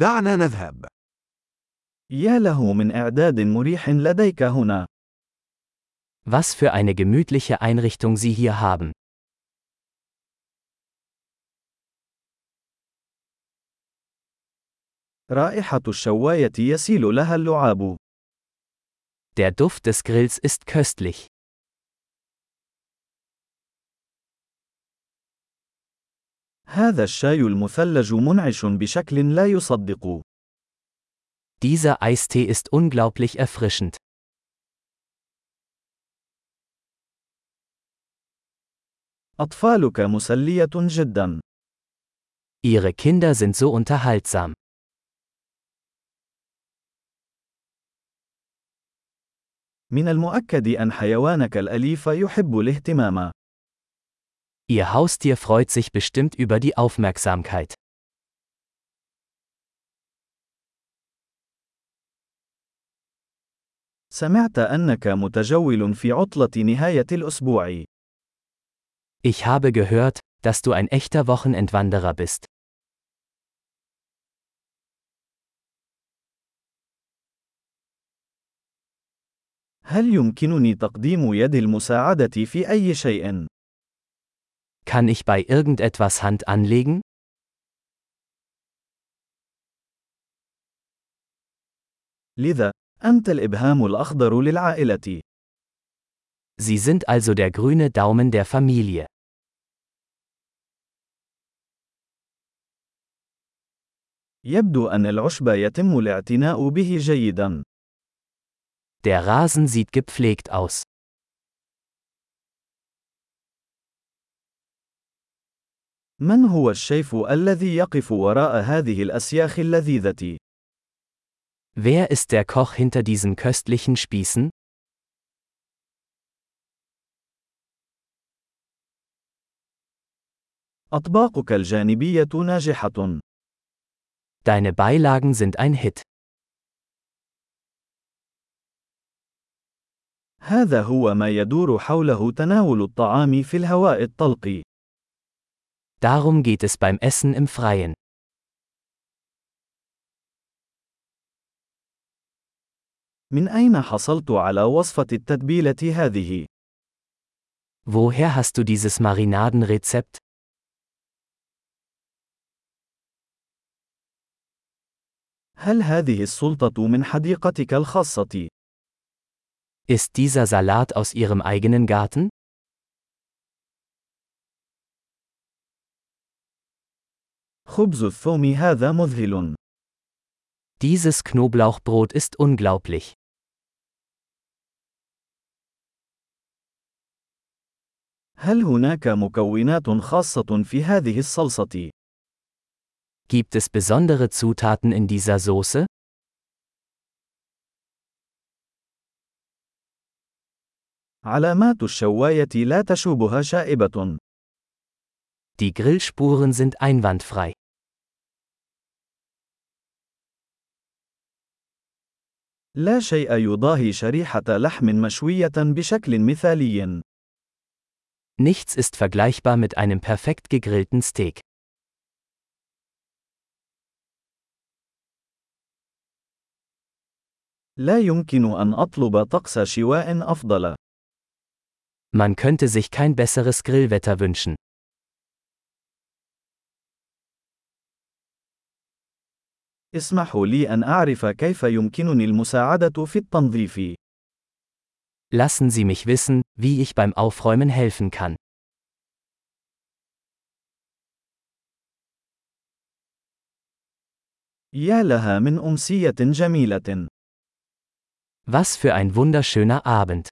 دعنا نذهب. يا له من إعداد مريح لديك هنا. Was für eine gemütliche Einrichtung Sie hier haben. رائحة الشواية يسيل لها اللعاب. Der Duft des Grills ist köstlich. هذا الشاي المثلج منعش بشكل لا يصدق. Dieser Eistee ist unglaublich erfrischend. أطفالك مسلية جدا. Ihre Kinder sind so unterhaltsam. من المؤكد أن حيوانك الأليف يحب الاهتمام. Ihr Haustier freut sich bestimmt über die Aufmerksamkeit. سمعت أنك متجول في عطلة نهاية الأسبوع. Ich habe gehört, dass du ein echter Wochenendwanderer bist. هل يمكنني تقديم يد المساعدة في أي شيء؟ Kann ich bei irgendetwas Hand anlegen? لذا، أنت الإبهام الأخضر للعائلة. Sie sind also der grüne Daumen der Familie. يبدو أن العشب يتم الاعتناء به جيدا. Der Rasen sieht gepflegt aus. من هو الشيف الذي يقف وراء هذه الأسياخ اللذيذة؟ Wer ist der Koch hinter diesen köstlichen Spießen? أطباقك الجانبية ناجحة. Deine Beilagen sind ein Hit. هذا هو ما يدور حوله تناول الطعام في الهواء الطلق. Darum geht es beim Essen im Freien. من أين حصلت على وصفة التتبيلة هذه؟ Woher hast du dieses Marinadenrezept? هل هذه السلطة من حديقتك الخاصة؟ Ist dieser Salat aus Ihrem eigenen Garten? خبز الثوم هذا مذهل. Dieses Knoblauchbrot ist unglaublich. هل هناك مكونات خاصة في هذه الصلصة؟ Gibt es besondere Zutaten in dieser Soße? علامات الشواية لا تشوبها شائبة. Die Grillspuren sind einwandfrei. لا شيء يضاهي شريحة لحم مشوية بشكل مثالي. Nichts ist vergleichbar mit einem perfekt gegrillten Steak. لا يمكن أن أطلب طقس شواء أفضل. Man könnte sich kein besseres Grillwetter wünschen. اسمحوا لي أن أعرف كيف يمكنني المساعدة في التنظيف. Lassen Sie mich wissen, wie ich beim Aufräumen helfen kann. يا لها من أمسية جميلة. Was für ein wunderschöner Abend.